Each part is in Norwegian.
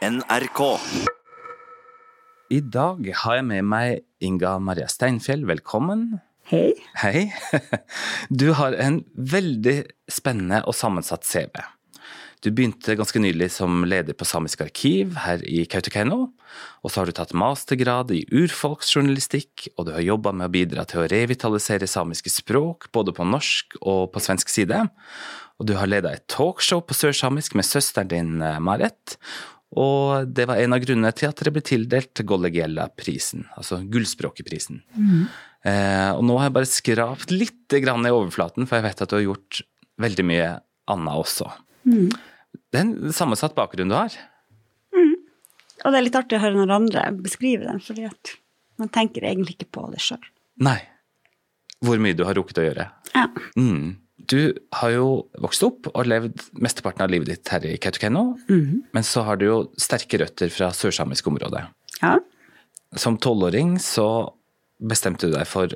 NRK. I dag har jeg med meg Inga Maria Steinfjell. Velkommen. Hei. Hei. Du har en veldig spennende og sammensatt CV. Du begynte ganske nylig som leder på Samisk arkiv her i Kautokeino. Og så har du tatt mastergrad i urfolksjournalistikk, og du har jobba med å bidra til å revitalisere samiske språk, både på norsk og på svensk side. Og du har leda et talkshow på sørsamisk med søsteren din, eh, Marit. Og det var en av grunnene til at dere ble tildelt Gollegiella-prisen, altså Gullspråkeprisen. Eh, og nå har jeg bare skrapt litt grann i overflaten, for jeg vet at du har gjort veldig mye annet også. Det er en sammensatt bakgrunn du har. Og det er litt artig å høre noen andre beskrive den, fordi at man tenker egentlig ikke på det sjøl. Nei. Hvor mye du har rukket å gjøre. Ja. Mm. Du har jo vokst opp og levd mesteparten av livet ditt her i Kautokeino, men så har du jo sterke røtter fra sørsamisk område. ja. Som tolvåring så bestemte du deg for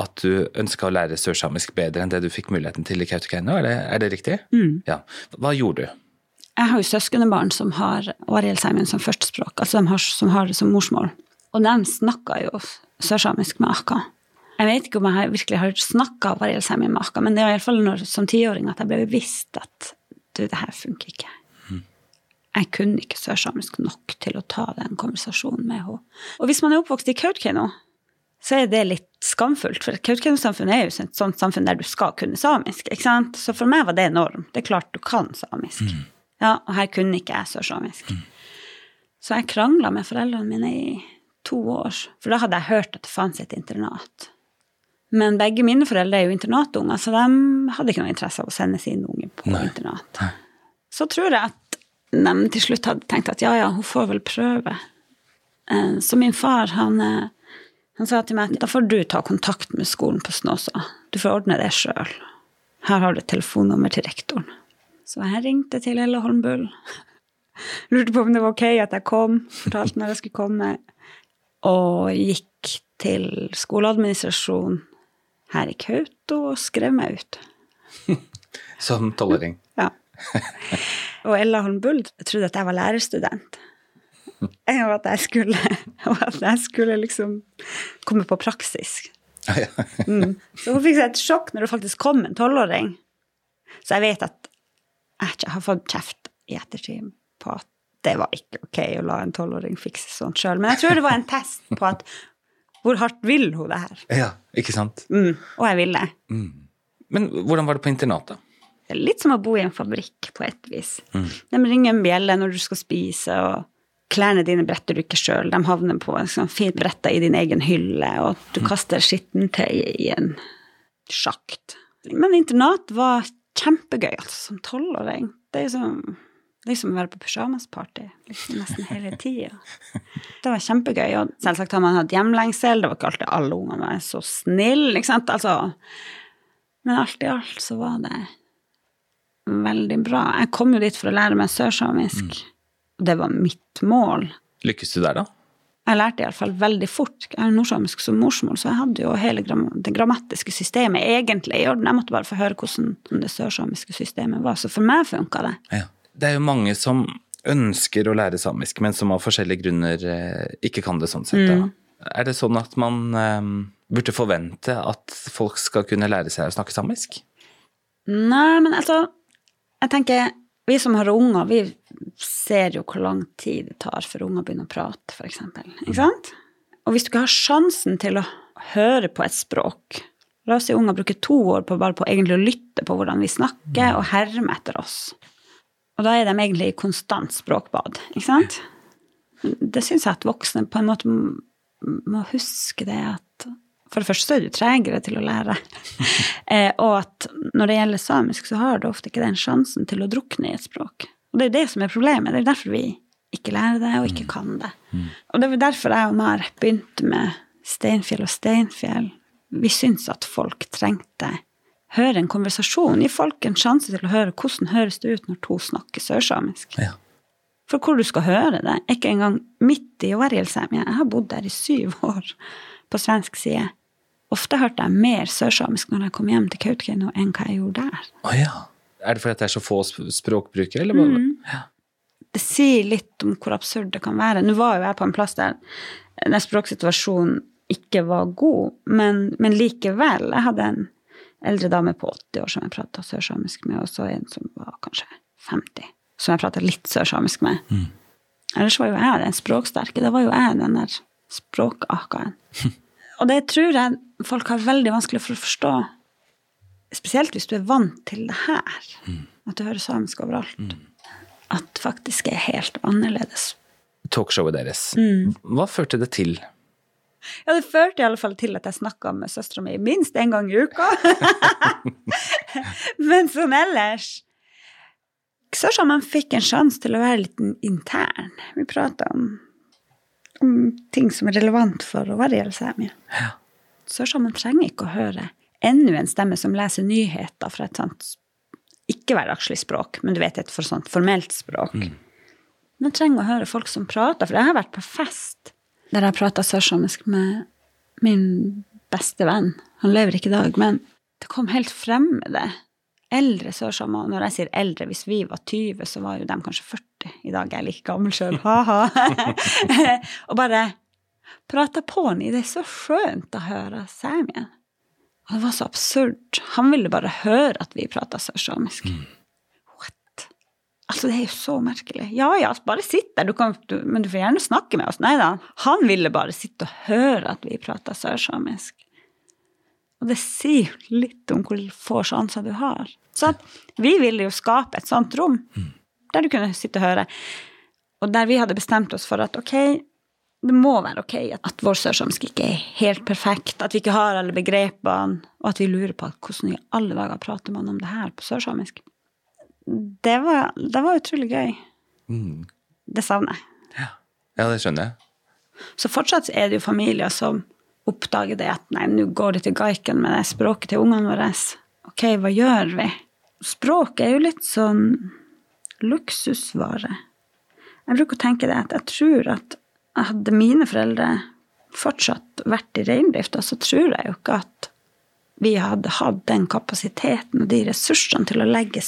at du ønska å lære sørsamisk bedre enn det du fikk muligheten til i Kautokeino, er det, riktig? Ja. Hva gjorde du? Jeg har jo søskenbarn som har årgjeldseimen som førstespråk, altså de har, som har det som morsmål. Og de snakker jo sørsamisk med akka. Jeg vet ikke om jeg virkelig har snakka årgjeldseimen med akka, men det var iallfall som tiåring at jeg ble bevisst at du, det her funker ikke. Jeg kunne ikke sørsamisk nok til å ta den konversasjonen med henne. Og hvis man er oppvokst i Kautokeino, så er det litt skamfullt. For Kautokeino-samfunnet er jo et sånt samfunn der du skal kunne samisk. ikke sant? Så for meg var det norm. Det er klart du kan samisk. Ja, Og her kunne ikke jeg sørsamisk. Så jeg krangla med foreldrene mine i to år, for da hadde jeg hørt at det fantes et internat. Men begge mine foreldre er jo internatunger, så de hadde ikke noe interesse av å sende sine unge på Nei. internat. Så tror jeg at de til slutt hadde tenkt at ja, ja, hun får vel prøve. Eh, Så min far, han, eh, han sa til meg at da får du ta kontakt med skolen på Snåsa. Du får ordne det sjøl. Her har du et telefonnummer til rektoren. Så jeg ringte til Ella Holmbull. Lurte på om det var ok at jeg kom. Fortalte når jeg skulle komme. Og gikk til skoleadministrasjonen her i Kauto og skrev meg ut. Som tolvåring? Ja. Og Ella Holm Buld trodde at jeg var lærerstudent. Og at jeg skulle, at jeg skulle liksom komme på praksis. Ja. Mm. Så hun fikk seg et sjokk når det faktisk kom en tolvåring. Så jeg vet at jeg har fått kjeft i ettertid på at det var ikke ok å la en tolvåring fikse sånt sjøl. Men jeg tror det var en test på at hvor hardt vil hun det her? ja, ikke sant? Mm. Og jeg ville. Men hvordan var det på internatet? Er litt som å bo i en fabrikk på et vis. De ringer en bjelle når du skal spise, og klærne dine bretter du ikke sjøl. De havner på en sånn fint bretta i din egen hylle, og du kaster skittentøy i en sjakt. Men internat var kjempegøy, altså, som tolvåring. Det er jo som, det er å være på pysjamasparty liksom, nesten hele tida. Det var kjempegøy. Og selvsagt har man hatt hjemlengsel, det var ikke alltid alle ungene var så snille, ikke sant. Altså, men alt i alt så var det veldig bra. Jeg kom jo dit for å lære meg sørsamisk. Og det var mitt mål. Lykkes du der, da? Jeg lærte iallfall veldig fort. Jeg har nordsamisk som morsmål, så jeg hadde jo hele det grammatiske systemet egentlig i orden. Jeg måtte bare få høre hvordan det sørsamiske systemet var. Så for meg funka det. Ja. Det er jo mange som ønsker å lære samisk, men som av forskjellige grunner eh, ikke kan det sånn sett. Da. Er det sånn at man um, burde forvente at folk skal kunne lære seg å snakke samisk? Nei, men altså Jeg tenker vi som har unger, vi ser jo hvor lang tid det tar før unger begynner å prate, f.eks. Ikke sant? Og hvis du ikke har sjansen til å høre på et språk La oss si unger bruker to år på bare på egentlig å lytte på hvordan vi snakker, og herme etter oss. Og da er de egentlig i konstant språkbad, ikke sant? Det syns jeg at voksne på en måte må huske det at For det første er du tregere til å lære. eh, og at når det gjelder samisk, så har du ofte ikke den sjansen til å drukne i et språk. Og det er jo det som er problemet. Det er derfor vi ikke lærer det og ikke kan det. Og det var derfor jeg og Mar begynte med Steinfjell og Steinfjell. Vi syntes at folk trengte høre en konversasjon. Gi folk en sjanse til å høre hvordan høres det ut når to snakker sørsamisk. Ja. For hvor du skal høre det, er ikke engang midt i Årgjeldsheim. Jeg har bodd der i syv år på svensk side. Ofte hørte jeg mer sørsamisk når jeg kom hjem til Kautokeino, enn hva jeg gjorde der. Oh, ja. Er det fordi det er så få språkbrukere, eller hva? Ja. det sier litt om hvor absurd det kan være. Nå var jo jeg på en plass der den språksituasjonen ikke var god, men, men likevel. Jeg hadde en eldre dame på 80 år som jeg prata sørsamisk med, og så en som var kanskje 50, som jeg prata litt sørsamisk med. Mm. Ellers var jo jeg den språksterke. Da var jo jeg den der språkakaen. og det tror jeg folk har veldig vanskelig for å forstå. Spesielt hvis du er vant til det her. At du hører samisk overalt. At faktisk er helt annerledes. Talkshowet deres. Hva førte det til? Ja, det førte i alle fall til at jeg snakka med søstera mi minst én gang i uka. Men sånn ellers Sørsamene fikk en sjanse til å være litt intern. Vi prata om, om ting som er relevant for å være i Elsemia. Ja. man trenger ikke å høre enda en stemme som leser nyheter fra et sånt ikke-hverdagslig språk, men du vet et for sånt formelt språk. Man trenger å høre folk som prater, for jeg har vært på fest der jeg prata sørsamisk med min beste venn. Han lever ikke i dag, men det kom helt fremmede eldre sørsamer. Når jeg sier eldre, hvis vi var 20, så var jo de kanskje 40. I dag er jeg like gammel sjøl, og bare prata på han i det. så skjønt å høre samien. Og det var så absurd. Han ville bare høre at vi prata sørsamisk. What? Altså, det er jo så merkelig. Ja ja, bare sitt der, du kan, du, men du får gjerne snakke med oss. Nei da. Han ville bare sitte og høre at vi prata sørsamisk. Og det sier jo litt om hvor få sjanser du har. Så vi ville jo skape et sånt rom der du kunne sitte og høre. Og der vi hadde bestemt oss for at ok, det må være ok at vår sørsamisk ikke er helt perfekt, at vi ikke har alle begrepene, og at vi lurer på hvordan i alle dager prater man om det her på sørsamisk. Det var, det var utrolig gøy. Mm. Det savner jeg. Ja. ja, det skjønner jeg. Så fortsatt er det jo familier som oppdager det at nei, nå går det til gaiken med det språket til ungene våre. Ok, hva gjør vi? Språk er jo litt sånn luksusvare. Jeg bruker å tenke det at jeg tror at hadde mine foreldre fortsatt vært i reindrifta, så tror jeg jo ikke at vi hadde hatt den kapasiteten og de ressursene til å legge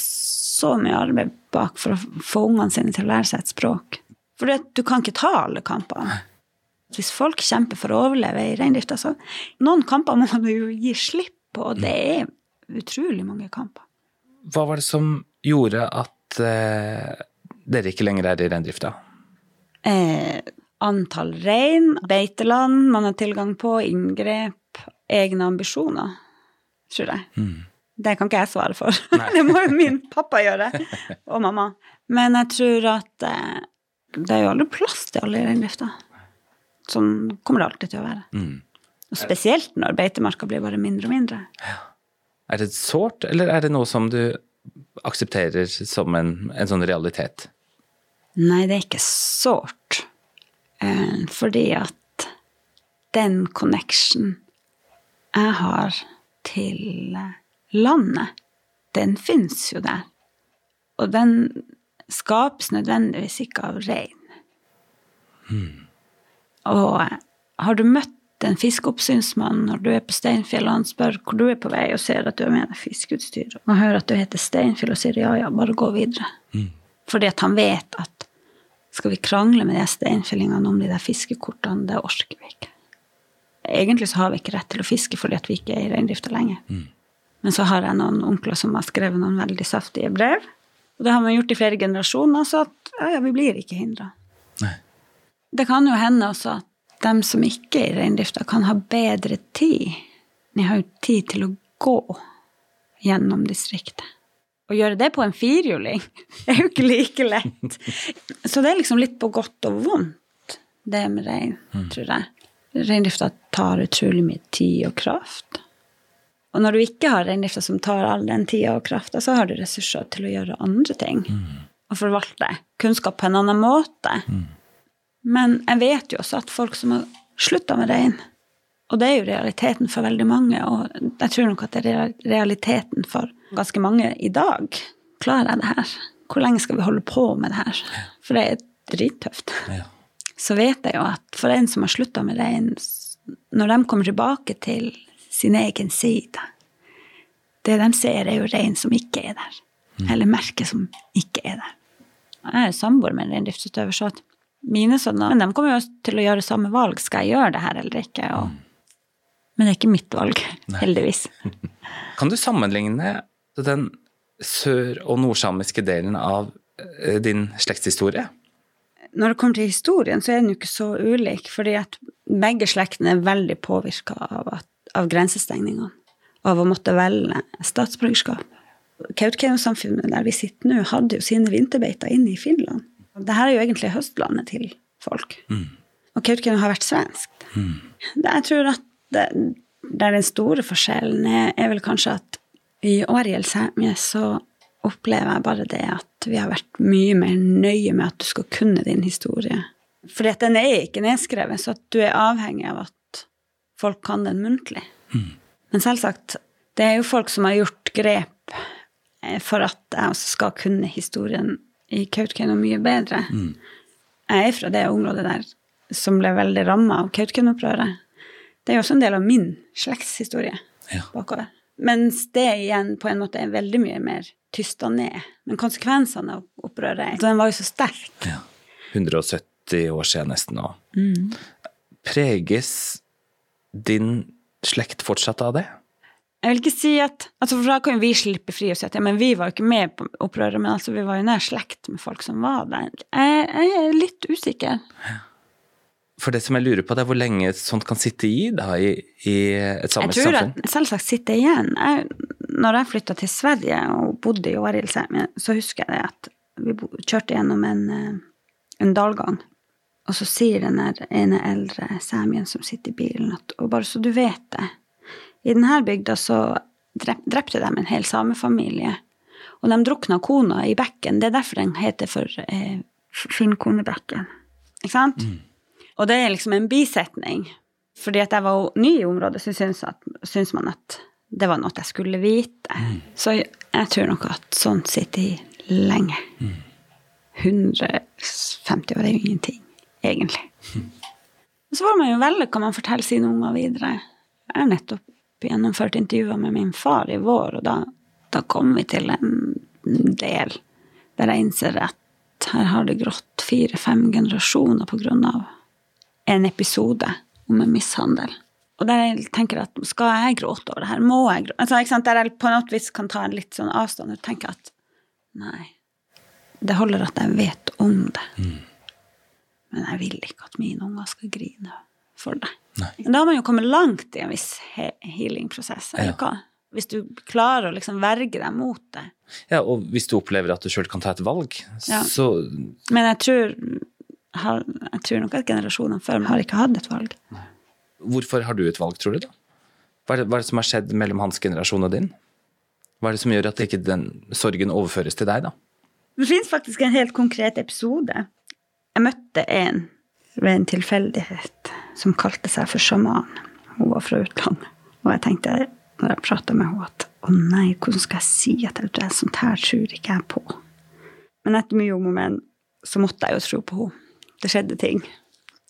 så mye arbeid bak for å få ungene sine til å lære seg et språk. For du kan ikke ta alle kampene. Hvis folk kjemper for å overleve i reindrifta, så noen kamper må du jo gi slipp på, og det er utrolig mange kamper. Hva var det som gjorde at eh, dere ikke lenger er i reindrifta? Eh, antall rein, beiteland man har tilgang på, inngrep, egne ambisjoner, tror jeg. Det kan ikke jeg svare for. det må jo min pappa gjøre, og mamma. Men jeg tror at eh, det er jo aldri plass til alle i reindrifta. Sånn kommer det alltid til å være. Og spesielt når beitemarka blir bare mindre og mindre. Er det sårt, eller er det noe som du aksepterer som en, en sånn realitet? Nei, det er ikke sårt. Eh, fordi at den connection jeg har til landet, den fins jo der. Og den skapes nødvendigvis ikke av rein. Og har du møtt en fiskeoppsynsmann når du er på Steinfjell, og han spør hvor du er på vei, og ser at du har med deg fiskeutstyr, og hører at du heter Steinfjell, og sier ja, ja, bare gå videre. Fordi at han vet at skal vi krangle med de steinfjellingene om de der fiskekortene, det orker vi ikke. Egentlig så har vi ikke rett til å fiske fordi at vi ikke er i reindrifta lenger. Men så har jeg noen onkler som har skrevet noen veldig saftige brev. Og det har man gjort i flere generasjoner, så at ja, ja, vi blir ikke hindra. Det kan jo hende også at dem som ikke er i reindrifta, kan ha bedre tid. De har jo tid til å gå gjennom distriktet. Å gjøre det på en firhjuling er jo ikke like lett. Så det er liksom litt på godt og vondt, det med rein, tror jeg. Reindrifta tar utrolig mye tid og kraft. Og når du ikke har reindrifta som tar all den tida og krafta, så har du ressurser til å gjøre andre ting. Og forvalte kunnskap på en annen måte. Men jeg vet jo også at folk som har slutta med rein, og det er jo realiteten for veldig mange, og jeg tror nok at det er realiteten for ganske mange i dag. Klarer jeg det her? Hvor lenge skal vi holde på med det her? For det er drittøft. Ja. Så vet jeg jo at for en som har slutta med rein, når de kommer tilbake til sin egen side Det de ser, er jo rein som ikke er der. Eller merker som ikke er der. Jeg er samboer med en reindriftsutøver, så at mine sønner Men de kommer jo til å gjøre samme valg. Skal jeg gjøre det her eller ikke? Og, men det er ikke mitt valg, heldigvis. Kan du sammenligne den sør- og nordsamiske delen av eh, din slektshistorie? Når det kommer til historien, så er den jo ikke så ulik, fordi at begge slektene er veldig påvirka av, at- av grensestengningene. Av å måtte velge statsborgerskap. Kautokeino-samfunnet der vi sitter nå, hadde jo sine vinterbeiter inne i Finland. Dette er jo egentlig høstlandet til folk. Og Kautokeino har vært svenskt. Mm. Jeg tror at det, der den store forskjellen er, er vel kanskje at i Oriel Sæmje så opplever jeg bare det at vi har vært mye mer nøye med at du skal kunne din historie. Fordi at den er ikke nedskrevet, så at du er avhengig av at folk kan den muntlig. Men selvsagt, det er jo folk som har gjort grep eh, for at jeg også skal kunne historien i Kautokeino mye bedre. Jeg er fra det området der som ble veldig ramma av Kautokeino-opprøret. Det er jo også en del av min slektshistorie Ja. bakover. Mens det igjen på en måte er veldig mye mer tysta ned. Men konsekvensene av opprøret Den var jo så sterk. Ja. 170 år siden nesten nå. Preges din slekt fortsatt av det? Jeg vil ikke si at altså For da kan jo vi slippe fri og si at ja, men vi var jo ikke med på opprøret, men altså vi var jo nær slekt med folk som var der. Jeg, jeg er litt usikker. For det som jeg lurer på, det er hvor lenge sånt kan sitte i da, i, i et Jeg samisk tror samfunn? at selvsagt sitter igjen. Jeg, når jeg flytta til Sverige og bodde i Årildsheim, så husker jeg at vi kjørte gjennom en, eh, en dalgang. Og så sier den ene eldre samien som sitter i bilen, at og bare så du vet det I denne bygda så drepte de en hel samefamilie. Og de drukna kona i bekken. Det er derfor den heter for eh, Skinnkonebekken. Ikke sant? Og det er liksom en bisetning. Fordi at jeg var ny i området, så syns, at, syns man at det var noe jeg skulle vite. Så jeg, jeg tror nok at sånt sitter i lenge. 150 år er jo ingenting, egentlig. Så får man jo velge hva man forteller sine unger videre. Jeg har nettopp gjennomført intervjuer med min far i vår, og da, da kom vi til en del der jeg innser at her har det grått fire-fem generasjoner på grunn av en episode om en mishandel. Og der jeg tenker at skal jeg gråte over det her? Må jeg gråte? Altså? Der jeg på noe vis kan ta en litt sånn avstand og tenke at nei, det holder at jeg vet om det. Men jeg vil ikke at mine unger skal grine for deg. Nei. Men Da har man jo kommet langt i en viss he healingprosess. Ja. Hvis du klarer å liksom verge deg mot det. Ja, og hvis du opplever at du sjøl kan ta et valg, Ja. så Men jeg tror, har, jeg tror nok at generasjonene før meg har ikke hatt et valg. Hvorfor har du et valg, tror du, da? Hva er, det, hva er det som har skjedd mellom hans generasjon og din? Hva er det som gjør at ikke den sorgen overføres til deg, da? Det finnes faktisk en helt konkret episode. Jeg møtte en ved en tilfeldighet som kalte seg for sjaman. Hun var fra utlandet. Og jeg tenkte når jeg prata med henne at å nei, hvordan skal jeg si at det er sånt her tror ikke jeg på. Men etter mye om og men så måtte jeg jo tro på henne. Det skjedde ting.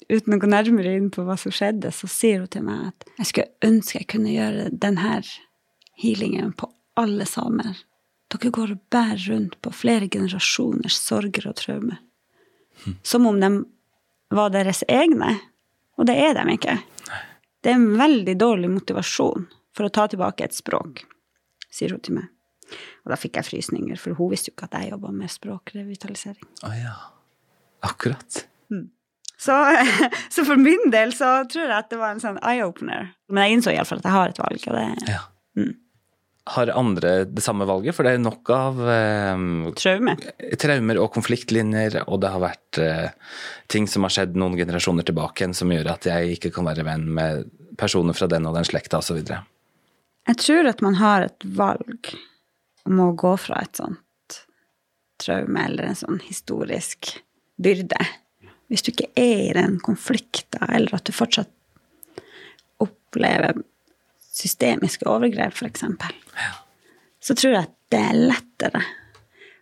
Uten å gå nærmere inn på hva som skjedde, så sier hun til meg at jeg skulle ønske jeg kunne gjøre denne healingen på alle samer. Dere går og bærer rundt på flere generasjoners sorger og traumer. Som om de var deres egne. Og det er de ikke. Det er en veldig dårlig motivasjon for å ta tilbake et språk, sier hun til meg. Og da fikk jeg frysninger, for hun visste jo ikke at jeg jobba med språkrevitalisering. Å ja. Akkurat. Så, så for min del så tror jeg at det var en sånn eye-opener. Men jeg innså iallfall at jeg har et valg, og det Ja. Mm. Har andre det samme valget? For det er nok av eh, traume. traumer og konfliktlinjer, og det har vært eh, ting som har skjedd noen generasjoner tilbake igjen som gjør at jeg ikke kan være venn med personer fra den og den slekta osv. Jeg tror at man har et valg om å gå fra et sånt traume eller en sånn historisk byrde. Hvis du ikke er i den konflikten, eller at du fortsatt opplever systemiske overgrep, f.eks., så tror jeg at det er lettere.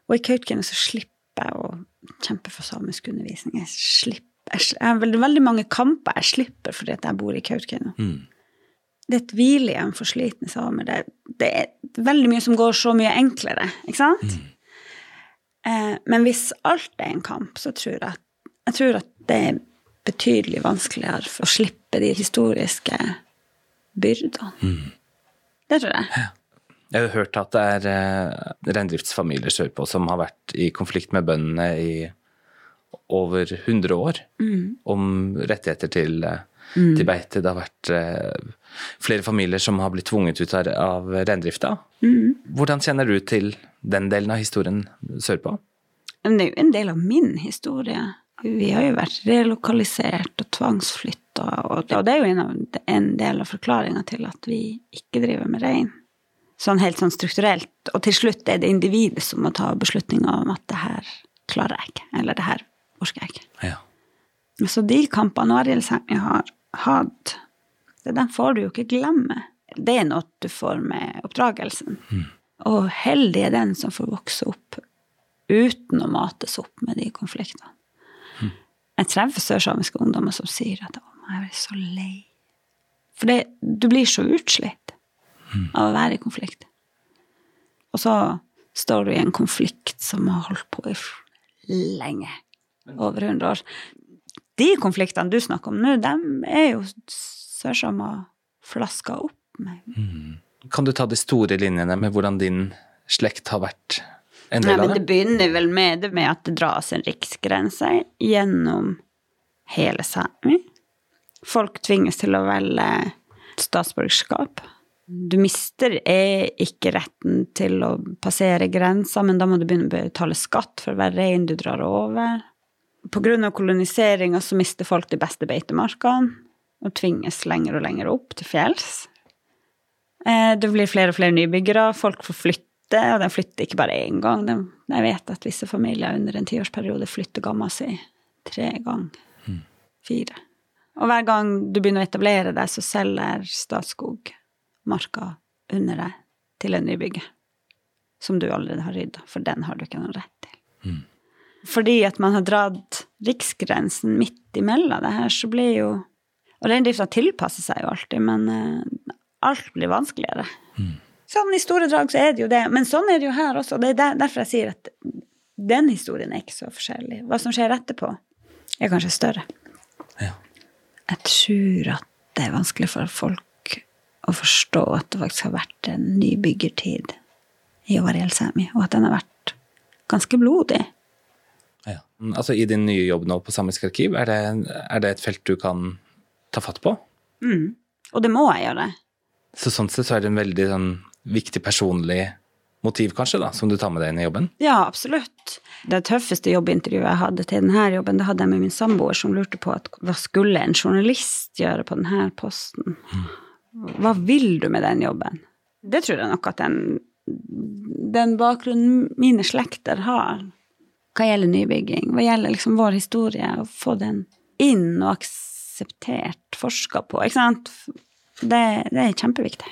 Og i Kautokeino så slipper jeg å kjempe for samisk undervisning. Jeg slipper jeg har veldig, veldig mange kamper jeg slipper fordi at jeg bor i Kautokeino det er et hvilehjem for slitne samer. Det, det er veldig mye som går så mye enklere, ikke sant? Eh, men hvis alt er en kamp, så tror jeg, jeg tror at det er betydelig vanskeligere for å slippe de historiske byrdene. Det tror jeg. Jeg har hørt at det er eh, reindriftsfamilier sørpå som har vært i konflikt med bøndene i over 100 år om rettigheter til, mm. til beite. Det har vært eh, flere familier som har blitt tvunget ut av, av reindrifta. Hvordan kjenner du til den delen av historien sørpå? Det er jo en del av min historie. Vi har jo vært relokalisert og tvangsflytta, og det er jo en, en del av forklaringa til at vi ikke driver med rein. Sånn helt sånn strukturelt. Og til slutt er det individet som må ta beslutninga om at det her klarer jeg ikke, eller det her orker jeg ikke. Ja. Så de kampene Arild Sætmi har hatt, det den får du jo ikke glemme. Det er noe du får med oppdragelsen. Og heldig er den som får vokse opp uten å mates opp med de konfliktene. Jeg treffer sørsamiske ungdommer som sier at jeg blir så lei'. For det, du blir så utslitt av å være i konflikt. Og så står du i en konflikt som har holdt på i lenge. Over 100 år. De konfliktene du snakker om nå, dem er jo sørsamer flaska opp med. Kan du ta de store linjene med hvordan din slekt har vært en del av det? det begynner vel med det med at det dras en riksgrense gjennom hele Sápmi. Folk tvinges til å velge statsborgerskap. Du mister eh, ikke retten til å passere grensa, men da må du begynne å betale skatt for hver rein du drar over. Av koloniseringa så mister folk de beste beitemarkene og tvinges lenger og lenger opp til fjells. Eh, Det blir flere og flere nybyggere, folk får flytte, og de flytter ikke bare én gang. De, jeg vet at visse familier under en tiårsperiode flytter gamma si tre ganger. Fire. Og hver gang du begynner å etablere deg, så selger Statskog marka under deg til en nybygger. Som du allerede har rydda, for den har du ikke noen rett til. Fordi at man har dratt riksgrensen midt imellom det her, så blir jo Og reindrifta tilpasser seg jo alltid, men eh, alt blir vanskeligere. Sånn i store drag så er det jo det, men sånn er det jo her også. Det er der, derfor jeg sier at den historien er ikke så forskjellig. Hva som skjer etterpå, er kanskje større. Ja. Jeg tror at det er vanskelig for folk å forstå at det faktisk har vært en nybyggertid i Ariel Sæmi, og at den har vært ganske blodig. Ja. Altså I din nye jobb nå på Samisk arkiv, er det, er det et felt du kan ta fatt på? Mm. Og det må jeg gjøre. Så sånn sett så er det en veldig sånn, viktig personlig motiv, kanskje, da, som du tar med deg inn i jobben? Ja, absolutt. Det tøffeste jobbintervjuet jeg hadde til denne jobben, det hadde jeg med min samboer, som lurte på at, hva skulle en journalist gjøre på denne posten? Hva vil du med den jobben? Det tror jeg nok at den, den bakgrunnen mine slekter har, hva gjelder nybygging, hva gjelder liksom vår historie, å få den inn og akseptert, forska på, ikke sant? Det, det er kjempeviktig.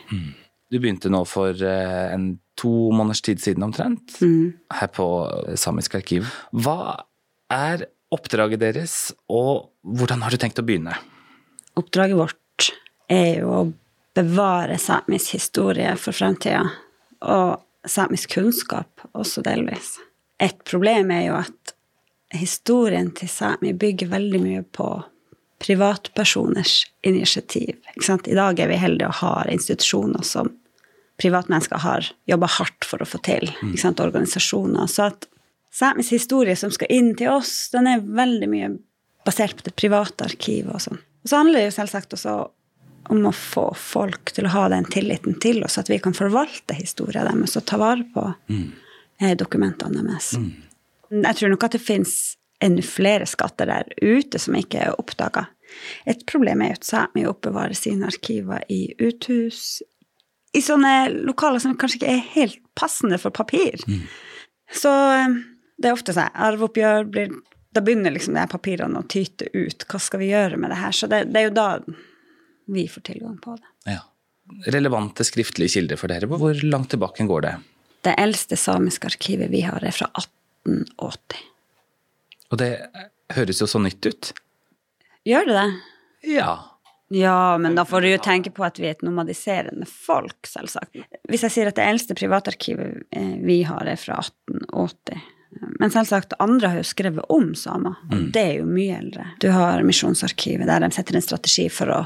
Du begynte nå for eh, en to måneders tid siden omtrent, her på Samisk arkiv. Hva er oppdraget deres, og hvordan har du tenkt å begynne? Oppdraget vårt er jo å bevare samisk historie for fremtida, og samisk kunnskap også delvis. Et problem er jo at historien til Sámi bygger veldig mye på privatpersoners initiativ. I dag er vi heldige og har institusjoner som privatmennesker har jobba hardt for å få til. Sant? Organisasjoner. Så at samisk historie som skal inn til oss, den er veldig mye basert på det private arkivet og sånn. Og så handler det jo selvsagt også om å få folk til å ha den tilliten til oss, at vi kan forvalte historien deres og ta vare på mm. dokumentene deres. Jeg tror nok at det fins enda flere skatter der ute som ikke er oppdaga. Et problem er jo at Sámi oppbevarer sine arkiver i uthus, i sånne lokaler som kanskje ikke er helt passende for papir. Så eh, det er ofte sånn arveoppgjør blir Da begynner liksom de her papirene å tyte ut. Hva skal vi gjøre med det her? Så det, det er jo da vi får tilgang på det. Ja. Relevante skriftlige kilder for dere, hvor langt tilbake går det? Det eldste samiske arkivet vi har, er fra 1880. Og det høres jo så nytt ut. Gjør det det? Ja. Ja, men da får du jo tenke på at vi er et nomadiserende folk, selvsagt. Hvis jeg sier at det eldste privatarkivet eh, vi har, er fra 1880, Men selvsagt, andre har jo skrevet om samer, og det er jo mye eldre. Du har Misjonsarkivet, der de setter en strategi for å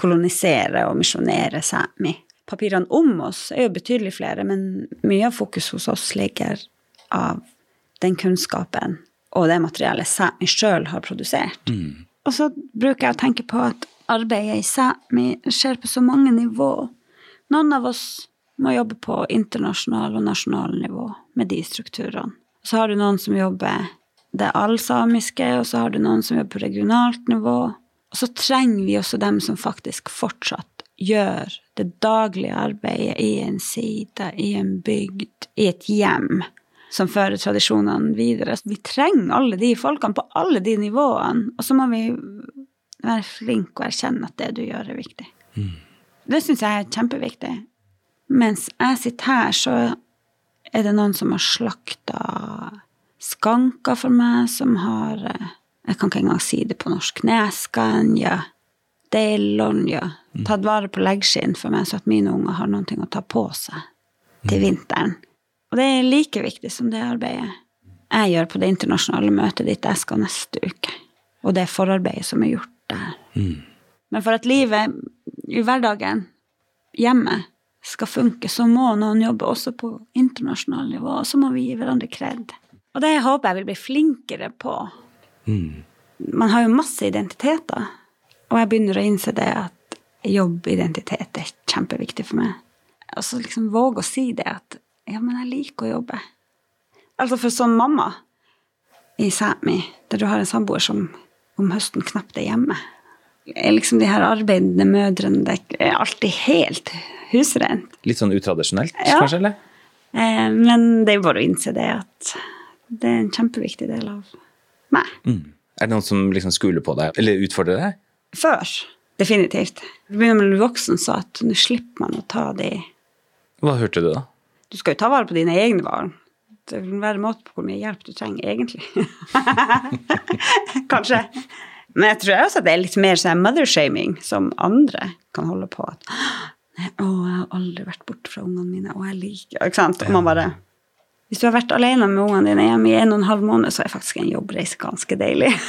kolonisere og misjonere sami. Papirene om oss er jo betydelig flere, men mye av fokus hos oss ligger av den kunnskapen og det materialet Sámi sjøl har produsert. Og så bruker jeg å tenke på at arbeidet i Sámi skjer på så mange nivå. Noen av oss må jobbe på internasjonal og nasjonal nivå med de strukturene. Så har du noen som jobber det allsamiske, og så har du noen som jobber på regionalt nivå. Og så trenger vi også dem som faktisk fortsatt gjør det daglige arbeidet i en side, i en bygd, i et hjem, som fører tradisjonene videre. Vi trenger alle de folkene på alle de nivåene, og så må vi være flinke og erkjenne at det du gjør, er viktig. Det syns jeg er kjempeviktig. Mens jeg sitter her, så er det noen som har slakta skanker for meg, som har eh, Jeg kan ikke engang si det på norsk. Neskanja, deilonja. Tatt vare på leggskinn for meg, så at mine unger har noe å ta på seg til vinteren. Og det er like viktig som det arbeidet jeg gjør på det internasjonale møtet ditt jeg skal neste uke. Og det forarbeidet som er gjort der. Men for at livet i hverdagen hjemme skal funke, så må noen jobbe også på internasjonalt nivå, og så må vi gi hverandre kred. Og det håper jeg vil bli flinkere på. Man har jo masse identiteter, og jeg begynner å innse det at jobbidentitet er kjempeviktig for meg. Og så liksom våge å si det at ja, men jeg liker å jobbe. Altså for som mamma i Sámi, der du har en samboer som om høsten knapt er hjemme, er liksom de her arbeidende mødrene det er alltid helt husrent. Litt sånn utradisjonelt, Ja. kanskje? eller? Eh, men det er jo bare å innse det at det er en kjempeviktig del av meg. Mm. Er det noen som liksom skuler på deg, eller utfordrer deg? Før, definitivt. Begynner med å bli voksen, så at nå slipper man å ta de Hva hørte du, da? Du skal jo ta vare på dine egne barn. Det vil være måte på hvor mye hjelp du trenger, egentlig. Kanskje. Men jeg tror også at det er litt mer sånn mother-shaming som andre kan holde på. At, 'Å, jeg har aldri vært borte fra ungene mine, og jeg liker Ikke sant? Og man bare Hvis du har vært alene med ungene dine hjemme i en og en halv måned, så er faktisk en jobbreise ganske deilig.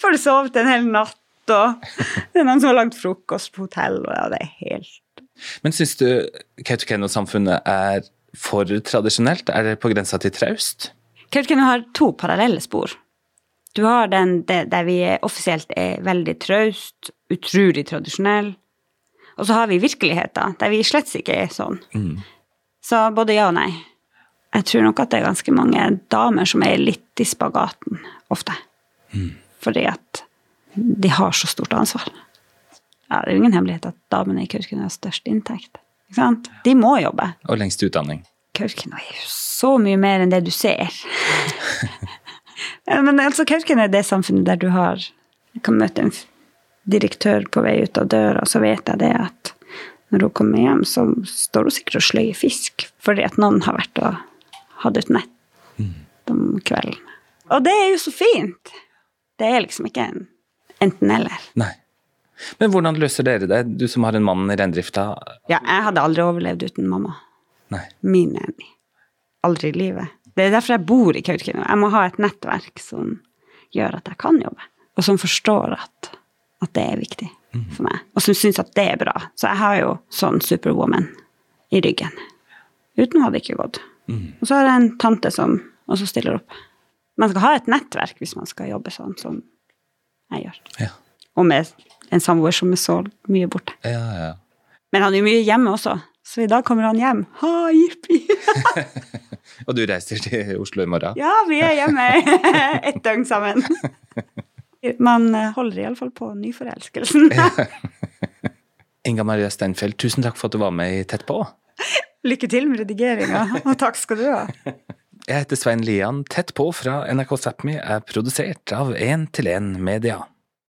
Får du sovet en hel natt, og det er noen som har lagd frokost på hotell, og ja, det er helt Men syns du Kautokeino-samfunnet er for tradisjonelt? Er det på grensa til traust? Kautokeino har to parallelle spor. Du har den der vi offisielt er veldig traust, utrolig tradisjonell. Og så har vi virkeligheten, der vi slett ikke er sånn. Så både ja og nei. Jeg tror nok at det er ganske mange damer som er litt i spagaten ofte. Fordi at de har så stort ansvar. Ja, det er jo ingen hemmelighet at damene i Kautokeino har størst inntekt. Ikke sant? De må jobbe. Og lengst utdanning? Kautokeino er jo så mye mer enn det du ser. Men altså, Kautokeino er det samfunnet der du har Jeg kan møte en direktør på vei ut av døra, så vet jeg det at når hun kommer hjem, så står hun sikkert og sløyer fisk fordi at noen har vært og hatt et nett om kvelden. Og det er jo så fint. Det er liksom ikke en enten-eller. Nei. Men hvordan løser dere det, du som har en mann i reindrifta? Ja, jeg hadde aldri overlevd uten mamma. Nei. Min enig. Aldri i livet. Det er derfor jeg bor i Kautokeino. Jeg må ha et nettverk som gjør at jeg kan jobbe, og som forstår at, at det er viktig for meg, og som syns at det er bra. Så jeg har jo sånn superwoman i ryggen. Uten hadde det ikke gått. Og så har jeg en tante som også stiller opp. Man skal ha et nettverk hvis man skal jobbe sånn som jeg gjør. Ja. Og med en samboer som er så mye borte. Ja, ja. Men han er jo mye hjemme også, så i dag kommer han hjem. Ha, jippi! Og du reiser til Oslo i morgen? Ja, vi er hjemme et døgn sammen. Man holder iallfall på nyforelskelsen. Inga Maria Steinfeld, tusen takk for at du var med i Tett på. Lykke til med redigeringa, og takk skal du ha. Jeg heter Svein Lian. Tett på fra NRK Sápmi er produsert av 1 til 1 Media.